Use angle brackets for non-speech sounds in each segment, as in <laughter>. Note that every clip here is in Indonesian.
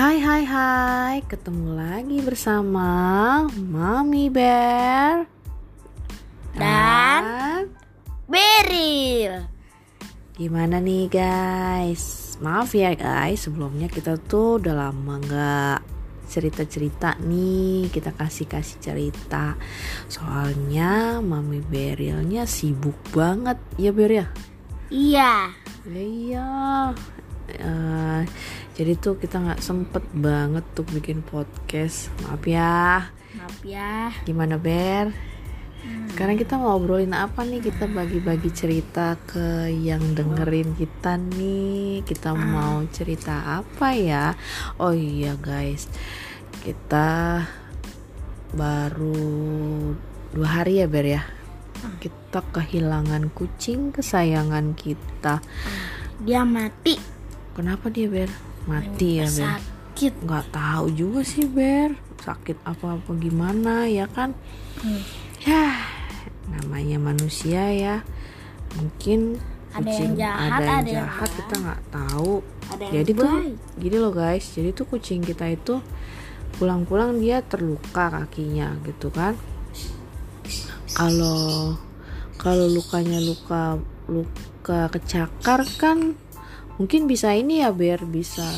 Hai hai hai, ketemu lagi bersama Mami Bear Dan Beril. Gimana nih guys? Maaf ya guys, sebelumnya kita tuh udah lama nggak cerita-cerita nih Kita kasih-kasih cerita Soalnya Mami Berilnya sibuk banget Ya Ber ya? Iya. Ya, iya Eh, Jadi tuh kita nggak sempet banget tuh bikin podcast Maaf ya Maaf ya. Gimana Ber? Sekarang kita mau obrolin apa nih? Kita bagi-bagi cerita ke yang dengerin kita nih. Kita mau cerita apa ya? Oh iya guys, kita baru dua hari ya Ber ya. Kita kehilangan kucing kesayangan kita. Dia mati. Kenapa dia Ber? Mati ya Ber? Sakit. nggak tahu juga sih Ber sakit apa apa gimana ya kan Hmm. ya namanya manusia ya mungkin Ada kucing yang jahat, ada yang ada yang jahat baik. kita nggak tahu Ada yang jadi tuh gini loh guys jadi tuh kucing kita itu pulang-pulang dia terluka kakinya gitu kan kalau kalau lukanya luka luka kecakar kan mungkin bisa ini ya biar bisa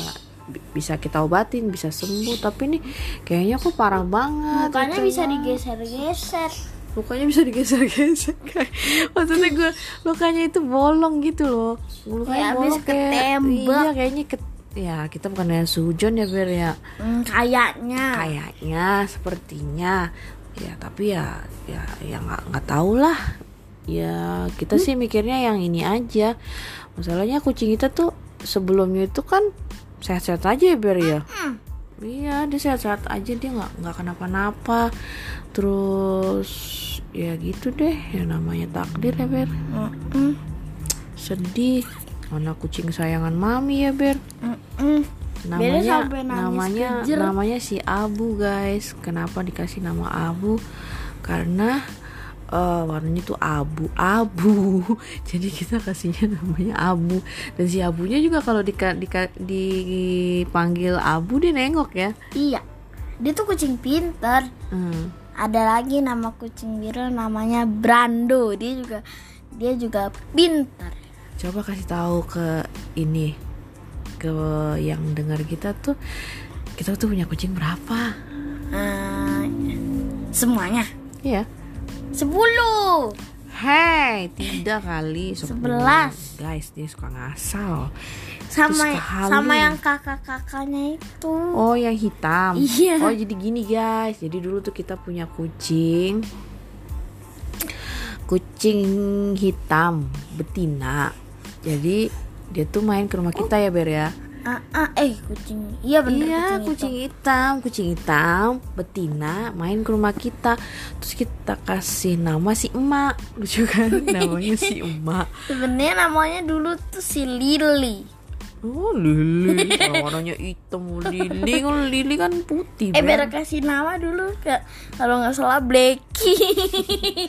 bi- bisa kita obatin bisa sembuh tapi ini kayaknya kok parah banget Mukanya gitu bisa digeser-geser. lukanya bisa digeser-geser kayak <laughs> maksudnya gue lukanya itu bolong gitu loh lukanya Kayak habis bolong kayak ketembak. iya kayaknya ke, ya kita bukan yang sujon ya Ber ya Hmm, kayaknya. kayaknya sepertinya ya tapi ya ya ya nggak nggak tahu lah ya kita sih mikirnya yang ini aja masalahnya kucing kita tuh sebelumnya itu kan sehat-sehat aja ya Ber ya Hmm. Iya dia sehat-sehat aja dia nggak nggak kenapa-napa terus ya gitu deh ya namanya takdir ya Ber Mm-mm. sedih mana kucing kesayangan mami ya Ber Mm-mm. namanya namanya kejer. namanya si Abu guys kenapa dikasih nama Abu karena eh, warnanya tuh abu-abu <laughs> jadi kita kasihnya namanya Abu dan si Abunya juga kalau dika, dika- dipanggil Abu dia nengok ya Iya. Dia tuh kucing pinter. Hmm. Ada lagi nama kucing biru namanya Brando. Dia juga dia juga pinter. coba kasih tahu ke ini ke yang dengar kita tuh kita tuh punya kucing berapa Eh, semuanya. Iya. Sepuluh. Hei, tidak kali. Sebelas. Guys, dia suka ngasal. sama sama yang kakak-kakaknya itu. Oh, yang hitam. Iya. Oh, jadi gini guys. Jadi dulu tuh kita punya kucing. Kucing hitam betina. Jadi dia tuh main ke rumah kita ya, Ber ya. Ah, ah, eh kucing. Iya bener iya, kucing, kucing hitam, kucing hitam, betina main ke rumah kita. Terus kita kasih nama si Emak. <laughs> Lucu kan namanya si Emak. Sebenarnya namanya dulu tuh si Lily. Oh Lili warnanya hitam Lili Kalau <laughs> Lili kan putih Eh biar kasih nama dulu ke kalau nggak salah Blacky.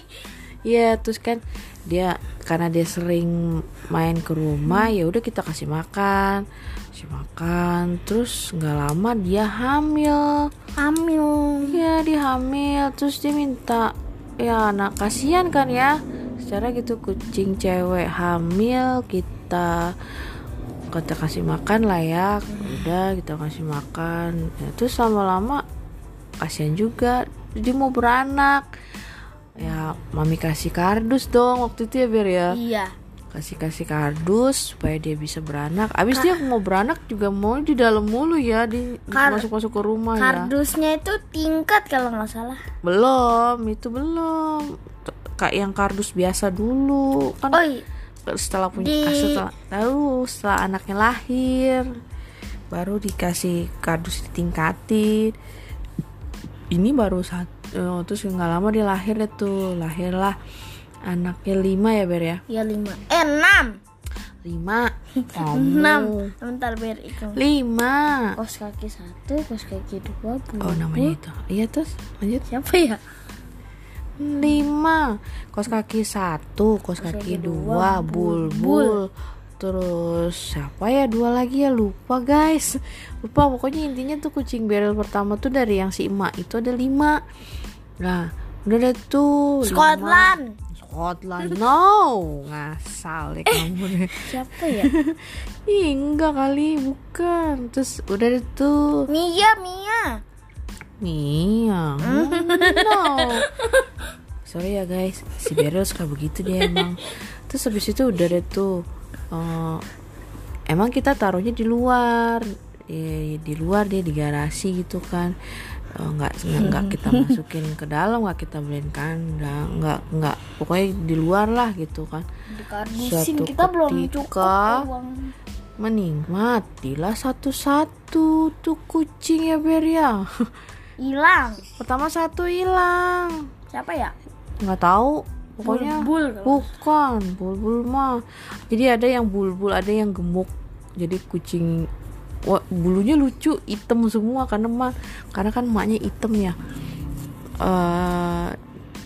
<laughs> Iya terus kan Dia Karena dia sering Main ke rumah ya udah kita kasih makan Kasih makan Terus nggak lama dia hamil. Hamil. Iya dia hamil Terus dia minta Ya anak kasihan kan ya? Secara gitu kucing cewek hamil Kita kita kasih makan lah ya. Udah kita kasih makan. Ya, terus lama-lama kasihan juga dia mau beranak ya mami kasih kardus dong waktu itu ya Ber ya Iya. kasih kasih kardus supaya dia bisa beranak abis dia mau beranak juga mau di dalam mulu ya di Kar- masuk masuk ke rumah ya Kardusnya itu tingkat kalau nggak salah. belum itu belum kayak yang kardus biasa dulu kan iya. setelah punya Di- ah, setelah tahu setelah anaknya lahir baru dikasih kardus ditingkatin ini baru satu terus nggak lama dia lahir deh tuh. Lahirlah anaknya lima ya ber ya? Ya lima. Eh enam. lima. Enam. Bentar biar hitung. lima. Kos kaki satu, kos kaki dua, oh namanya itu. Iya terus? Lanjut. Siapa ya? lima. Kos kaki satu kos kaki kaki dua dua, bulbul. terus siapa ya? Dua lagi ya? Lupa guys. Lupa. Pokoknya intinya tuh kucing berel pertama tuh dari yang si emak itu ada lima nah udah deh tuh. Scotland. Scotland. <laughs> No ngasal deh kamu deh. siapa ya? <laughs> Ih, enggak kali bukan. Terus udah deh tuh. Mia Mia. Mia <laughs> no. Sorry ya guys. Si Beryl suka begitu dia emang. Terus habis itu udah deh tuh eh, emang kita taruhnya di luar. Di, di luar dia di garasi gitu kan. Eh, nggak nggak nggak kita <laughs> masukin ke dalam nggak kita beliin kandang nggak nggak. Pokoknya di luar lah gitu kan. Dikardusin Suatu kita belum cukup uang. Menikmatilah satu-satu tuh kucing ya Ber ya. Hilang. <laughs> Pertama satu hilang. Siapa ya? Nggak tahu pokoknya Bulbul. bukan bulbul mah. Jadi ada yang bulbul ada yang gemuk. Jadi kucing wah, bulunya lucu hitam semua karena mah karena kan emaknya hitam ya eh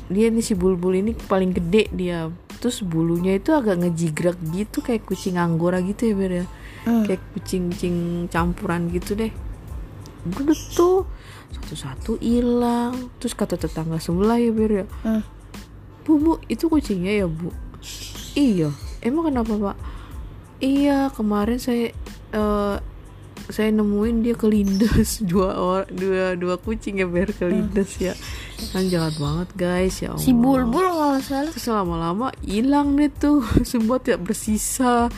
dia nih si bulbul ini paling gede dia terus bulunya itu agak ngejigrak gitu kayak kucing anggora gitu ya Ber ya Hmm. kayak kucing-kucing campuran gitu deh udah tuh satu-satu hilang terus kata tetangga sebelah ya Ber ya Hmm. Bu, bu, itu kucingnya ya, Bu? Iya. Emang kenapa, Pak? Iya, kemarin saya eh saya nemuin dia kelindes <laughs> dua or, dua dua kucing ya biar kelindes ya. Kan jahat banget, guys, ya Allah. si bulbul kalau salah. Terus lama-lama hilang deh tuh, <laughs> semua tidak bersisa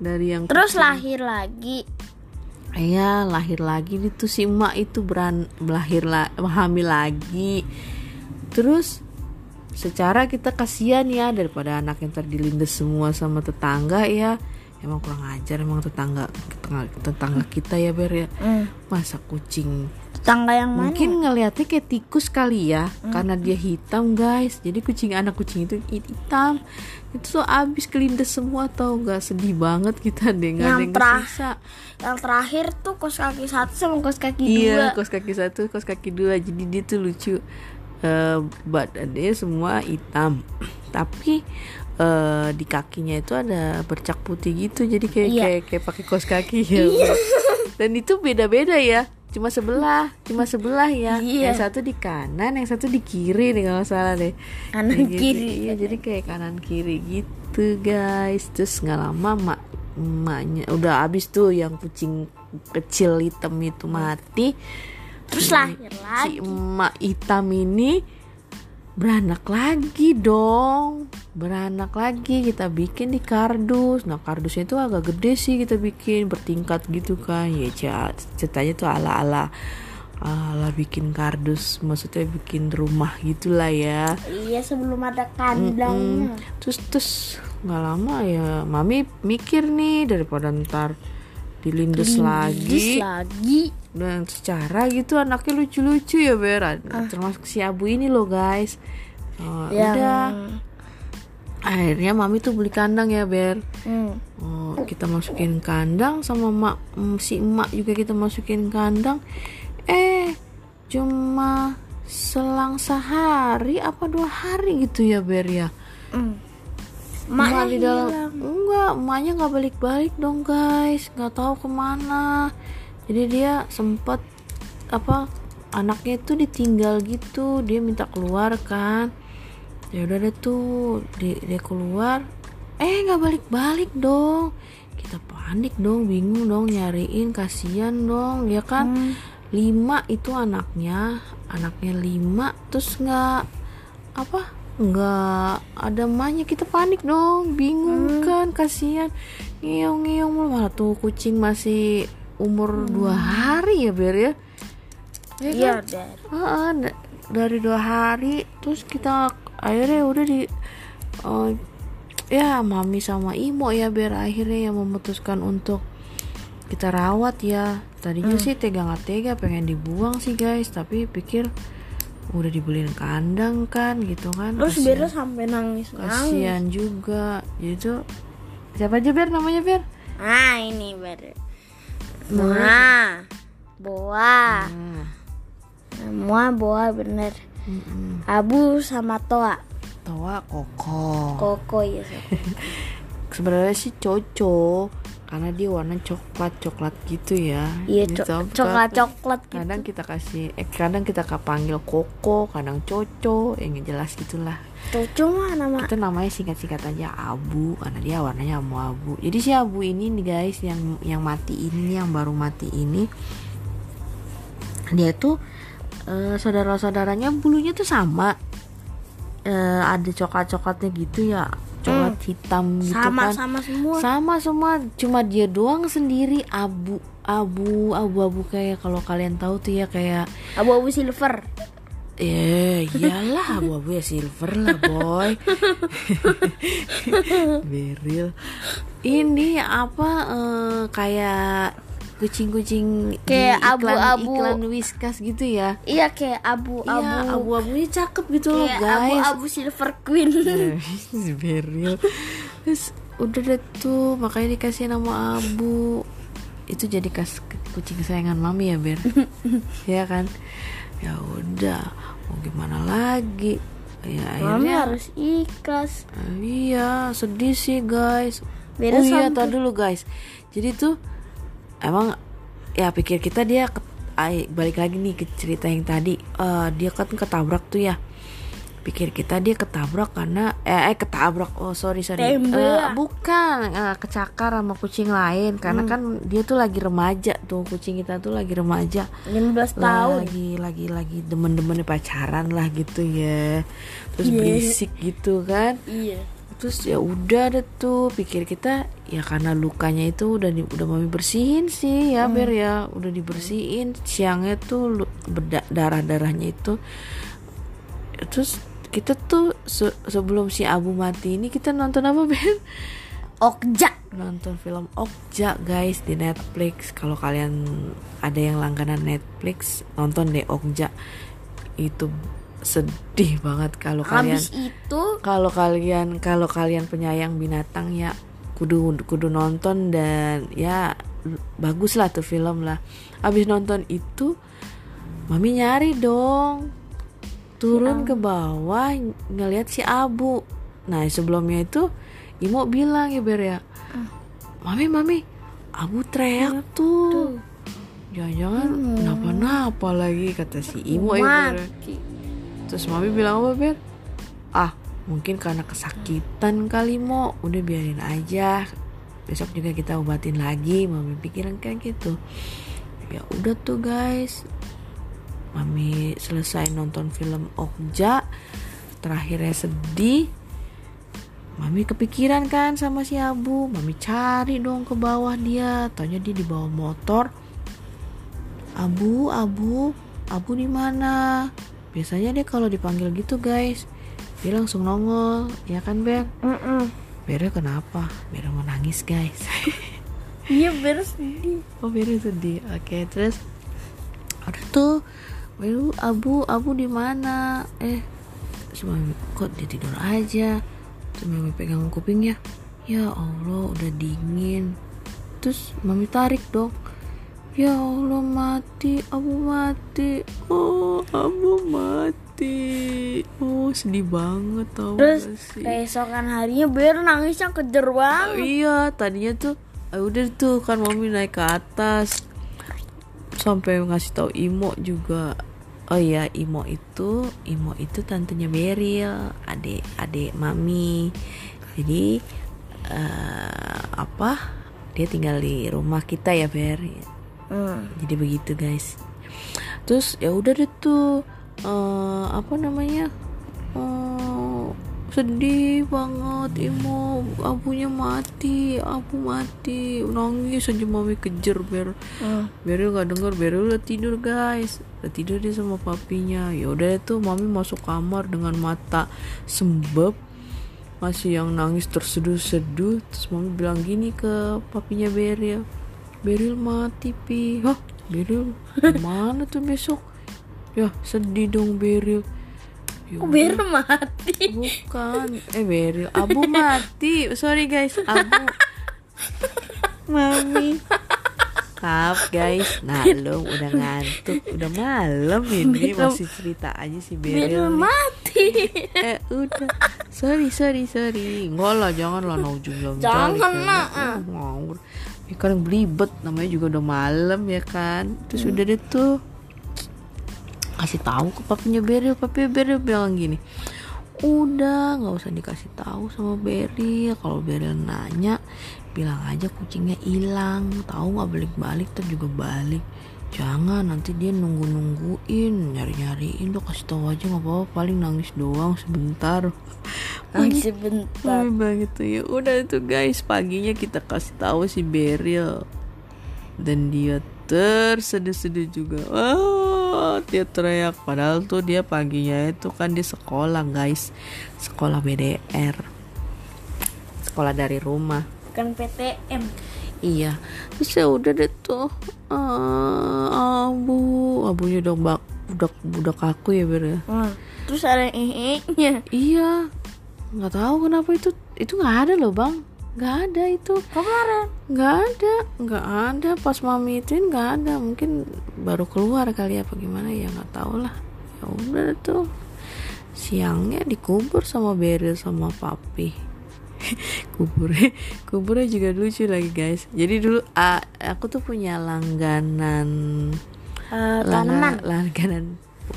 dari yang terus lahir lagi. Iya lahir lagi itu si emak itu beran lahir la, hamil lagi. Terus secara kita kasihan ya daripada anak yang terdilindes semua sama tetangga ya emang kurang ajar emang tetangga tetangga, tetangga kita ya ber ya. Hmm. masa kucing. Tetangga yang mana? Mungkin ngelihatnya kayak tikus kali ya karena dia hitam guys. Jadi kucing anak kucing itu hitam. Itu tuh abis kelindes semua tau gak sedih banget kita deh nggak ada Yang sisa yang terakhir tuh kos kaki satu sama kos kaki Iya, dua. kos kaki satu, kos kaki dua. Jadi dia tuh lucu. Eh badannya semua hitam, <clears throat> tapi eh di kakinya itu ada bercak putih gitu. Jadi kayak Iya. kayak kayak pakai kos kaki ya. Dan itu beda-beda ya. Cuma sebelah, cuma sebelah ya. Iya. Yang satu di kanan, yang satu di kiri deh kalau salah deh. Kanan, gitu. kiri. Iya, jadi kayak kanan kiri gitu guys. Terus nggak lama mak emaknya udah habis tuh yang kucing kecil hitam itu mati terus Si- lahir si lagi emak hitam ini beranak lagi dong. Beranak lagi kita bikin di kardus. Nah kardusnya itu agak gede sih kita bikin bertingkat gitu kan. Ya ceritanya tuh ala ala ala bikin kardus maksudnya bikin rumah gitulah ya. Iya sebelum ada kandangnya. Mm, terus terus nggak lama ya mami mikir nih daripada ntar dilindes lagi. Terus lagi dan secara gitu anaknya lucu-lucu ya Ber. Termasuk si Abu ini loh guys. Oh, yang udah. Akhirnya mami tuh beli kandang ya Ber. Hmm. Oh, kita masukin kandang sama mak mm, si emak juga kita masukin kandang. Eh cuma selang sehari apa dua hari gitu ya Ber ya? Hmm. Emak di dalam enggak emaknya nggak balik-balik dong guys. Nggak tahu ke mana jadi dia sempet apa anaknya itu ditinggal gitu. Dia minta keluar kan. Ya udah deh tuh dia, dia keluar. Eh nggak balik-balik dong. Kita panik dong bingung dong nyariin kasihan dong ya kan? Hmm. lima itu anaknya. Anaknya lima terus nggak apa nggak ada emaknya. Kita panik dong bingung kan kasihan. Ngiung ngiung mulu. malah tuh kucing masih umur dua hari ya ber ya? Ya iya. Kan? da- dari dua hari terus kita akhirnya udah di eh, ya mami sama imo ya biar akhirnya yang memutuskan untuk kita rawat ya. Tadinya sih tega nggak tega pengen dibuang sih guys. Tapi pikir udah dibeliin kandang kan gitu kan. Terus Bella sampai nangis nangis kasihan juga. Jadi tuh siapa aja Ber namanya Ber? Nah ini Ber Boa. Boa. Nah, semua Boa bener. Mm-mm. Abu sama Toa. Toa Koko. Koko ya Sob. <laughs> sebenarnya sih cocok karena dia warna coklat coklat gitu ya. Iya Ini co- coklat. coklat gitu. Kadang kita kasih eh kadang kita panggil koko kadang coco yang jelas gitulah. Coco mah nama itu namanya singkat-singkat aja abu karena dia warnanya abu-abu jadi si abu ini nih guys yang yang mati ini yang baru mati ini dia tuh eh, saudara-saudaranya bulunya tuh sama. Eh, ada coklat-coklatnya gitu ya coklat hitam gitu Hmm. sama kan sama semua sama semua cuma dia doang sendiri abu abu abu-abu kayak kalau kalian tahu tuh ya kayak abu-abu silver Eh, iyalah <laughs> abu-abu ya silver lah boy. <laughs> Beril. Ini apa eh, kayak kucing-kucing Kayak abu-abu. iklan whiskas gitu ya. iya kayak abu-abu Iya, abu-abunya cakep gitu loh kayak guys. abu-abu silver queen <laughs> Beril. Terus udah deh tuh makanya dikasih nama abu. Itu jadi kas kucing kesayangan mami ya Ber. <laughs> ya kan? Ya udah, mau gimana lagi? Ya mami akhirnya harus ikhlas Iya, sedih sih guys. Beda oh iya, tar dulu guys. Jadi tuh emang ya pikir kita dia ke- ay, balik lagi nih ke cerita yang tadi. Eh, dia kan ketabrak tuh ya. Pikir kita dia ketabrak karena eh, eh ketabrak. Oh sorry sorry. Eh, bukan eh, kecakar sama kucing lain. Karena kan dia tuh lagi remaja tuh kucing kita tuh lagi remaja. 15 tahun. Lagi lagi lagi demen-demennya pacaran lah gitu ya. Terus berisik gitu kan. Iya terus ya udah deh tuh pikir kita ya karena lukanya itu udah di, udah mami bersihin sih ya ber ya. Udah dibersihin siangnya tuh darah darahnya itu. Terus kita tuh se- sebelum si Abu mati ini kita nonton apa Ben? Okja. Nonton film Okja guys di Netflix. Kalau kalian ada yang langganan Netflix nonton deh Okja. Itu sedih banget kalau kalian itu? kalau kalian kalau kalian penyayang binatang ya kudu kudu nonton dan ya bagus lah tuh film lah. Habis nonton itu mami nyari dong. Turun ke bawah ngelihat si Abu. Nah sebelumnya itu Imo bilang ya Ber ya mami mami Abu teriak tuh. jangan-jangan kenapa-napa lagi kata si Imo ya Terus mami bilang apa Ber? Ah mungkin karena kesakitan kali mo. Udah biarin aja. Besok juga kita obatin lagi. Mami pikiran kayak gitu. Ya udah tuh guys. Mami selesai nonton film Okja. Terakhirnya sedih. Mami kepikiran kan sama si Abu. Mami cari dong ke bawah dia. Tanya dia di bawah motor. Abu, Abu, Abu di mana? Biasanya dia kalau dipanggil gitu guys, dia langsung nongol, ya kan Ber? Mm-mm. Bernya kenapa? Bernya mau nangis guys. <laughs> iya beres sedih oh Bernya sedih. Oke terus, ada tuh, Beru Abu, Abu di mana? Eh, cuma kok dia tidur aja. Mami pegang kupingnya. Ya Allah, udah dingin. Terus mami tarik dong. Ya Allah mati, Abu mati. Oh, Abu mati. Oh, sedih banget tau terus sih? keesokan harinya Ber nangisnya kejer Oh, banget iya, tadinya tuh ah, udah tuh kan mami naik ke atas sampai ngasih tahu Imo juga. Oh iya, Imo itu, Imo itu tantenya Beril, adik adik mami. Jadi eh, apa? Dia tinggal di rumah kita ya Ber. Hmm. Jadi begitu guys. Terus ya udah deh tuh eh, apa namanya? Eh, sedih banget Imo abunya mati abu mati nangis aja mami kejar ber Hmm. Beril nggak denger Beril udah tidur guys udah tidur dia sama papinya ya udah deh tuh mami masuk kamar dengan mata sembab masih yang nangis terseduh-seduh terus mami bilang gini ke papinya Beril Beril mati pi. Hah? Beril <laughs> mana tuh besok? Ya sedih dong Beril Ya Kok Ber mati? Bukan, eh Beril, Abu mati. Sorry guys, Abu. <laughs> Mami. Maaf guys, malam udah ngantuk, udah malam ini. Beril- masih cerita aja si Ber Beril. nih. mati. Eh udah. Sorry sorry sorry. Enggak lah jangan lah. Naujubillah Jangan lah, ah. Ya kan belibet namanya juga udah malam ya kan. Terus udah deh tuh. Kasih tahu ke papinya Beril papi Beril bilang gini udah nggak usah dikasih tahu sama Beril kalau Beril nanya bilang aja kucingnya hilang. Tahu nggak balik balik tuh juga balik. Jangan nanti dia nunggu nungguin nyari nyariin tuh kasih tahu aja nggak apa-apa paling nangis doang sebentar Masih bentar. Wih banget tuh. Ya udah itu guys. Paginya kita kasih tahu si Beril dan dia terseduh-seduh juga. Wah, dia teriak. Padahal tuh dia paginya itu kan di sekolah guys. Sekolah BDR sekolah dari rumah. Bukan PTM. iya. Terus ya udah deh tuh. Ah, abu. Abunya udah bak budak budak aku ya Ber ya Nah, terus ada nya iya nggak tahu kenapa itu itu nggak ada loh bang. Nggak ada itu. Kemarin. nggak ada? Nggak ada pas mami ituin nggak ada. Mungkin baru keluar kali apa gimana ya nggak tahu lah. Ya udah tuh. Siangnya dikubur sama Beril sama papi. <laughs> Kuburnya kuburnya juga lucu lagi guys. Jadi dulu aku tuh punya langganan Langa- tanaman. langganan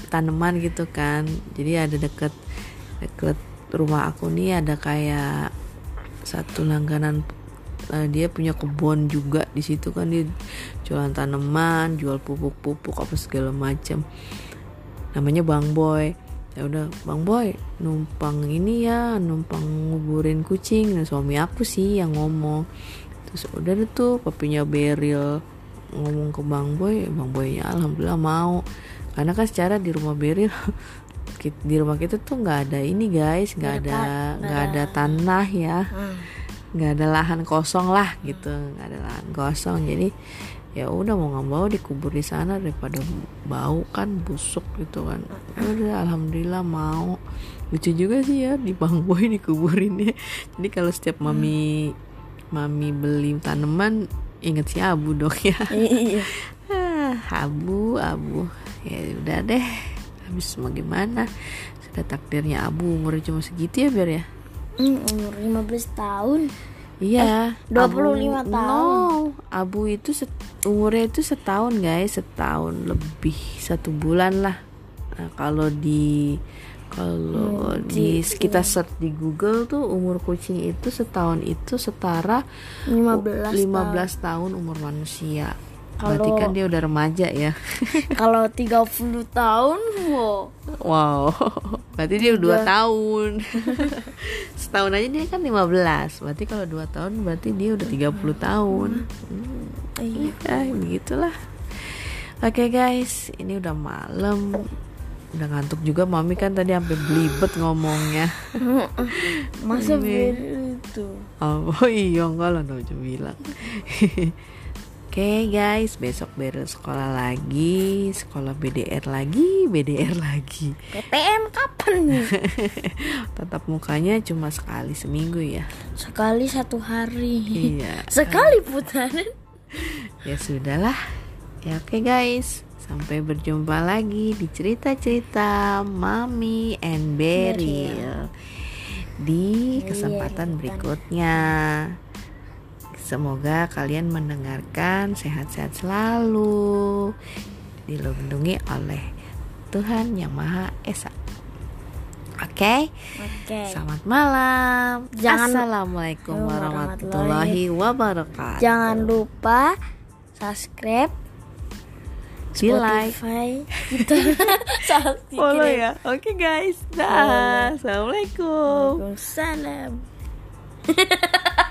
tanaman gitu kan. Jadi ada deket deket rumah aku nih ada kayak satu langganan eh, dia punya kebun juga di situ kan dia jualan tanaman jual pupuk-pupuk apa segala macam. Namanya Bang Boy. Ya udah Bang Boy numpang ini ya numpang nguburin kucing. Dan suami aku sih yang ngomong. Terus udah deh tuh papinya Beril ngomong ke Bang Boy. Bang Boynya alhamdulillah mau. Karena kan secara di rumah Beril <laughs> kit- di rumah kita tuh nggak ada ini guys. Nggak ada nggak ada tanah ya. Hmm. nggak ada lahan kosong lah gitu. Nggak ada lahan kosong. Jadi ya udah mau nggak mau dikubur di sana daripada bau kan busuk gitu kan. Ya udah alhamdulillah mau. Lucu juga sih ya di bang boy dikuburinnya. Jadi kalau setiap mami mami beli tanaman inget si abu dong ya. Iya. <laughs> Ah, abu abu. Ya udah deh habis mau gimana sudah takdirnya abu umurnya cuma segitu ya biar ya Hmm, umur 15 tahun. Iya, 25 Abu- tahun. No, Abu itu set- umurnya itu setahun guys, setahun lebih satu bulan lah. Nah, kalau di kalau Hmm, di kita search di Google tuh umur kucing itu setahun itu setara 15 15 tahun umur manusia. Berarti Kalau- kan dia udah remaja ya. <laughs> Kalau 30 tahun, wow. Wow, berarti dia udah 2 tahun. <laughs> Setahun aja dia kan 15. Berarti kalau 2 tahun berarti dia udah 30 tahun. Hmm. Iya. Ya, begitulah. Oke guys, ini udah malam. Udah ngantuk juga mami kan tadi sampai belibet ngomongnya. <laughs> Masa begitu? Oh iya enggak lah Nojo bilang. Oke guys, besok beres sekolah lagi, sekolah BDR lagi, BDR lagi. PTM kapan <laughs> nih? Tatap mukanya cuma sekali seminggu ya. Sekali satu hari. Iya. <laughs> Sekali putaran. <laughs> Ya sudahlah. Ya oke guys. Sampai berjumpa lagi di cerita-cerita Mami and Beryl di kesempatan berikutnya. Semoga kalian mendengarkan sehat-sehat selalu, dilindungi oleh Tuhan Yang Maha Esa. Oke, Oke. selamat malam. Jangan- Assalamualaikum warahmatullahi wabarakatuh. Jangan lupa subscribe, Di. Spotify <laughs> kita. Salah follow ya. Oke guys. Dah. Assalamualaikum. Waalaikumsalam. <laughs>